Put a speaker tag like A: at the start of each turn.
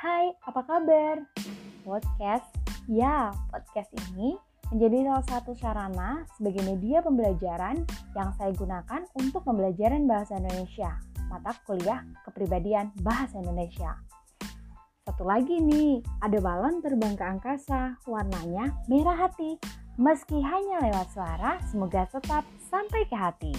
A: Hai, apa kabar? Podcast? Ya, podcast ini menjadi salah satu sarana sebagai media pembelajaran yang saya gunakan untuk pembelajaran bahasa Indonesia, mata kuliah kepribadian bahasa Indonesia. Satu lagi nih, ada balon terbang ke angkasa, warnanya merah hati. Meski hanya lewat suara, semoga tetap sampai ke hati.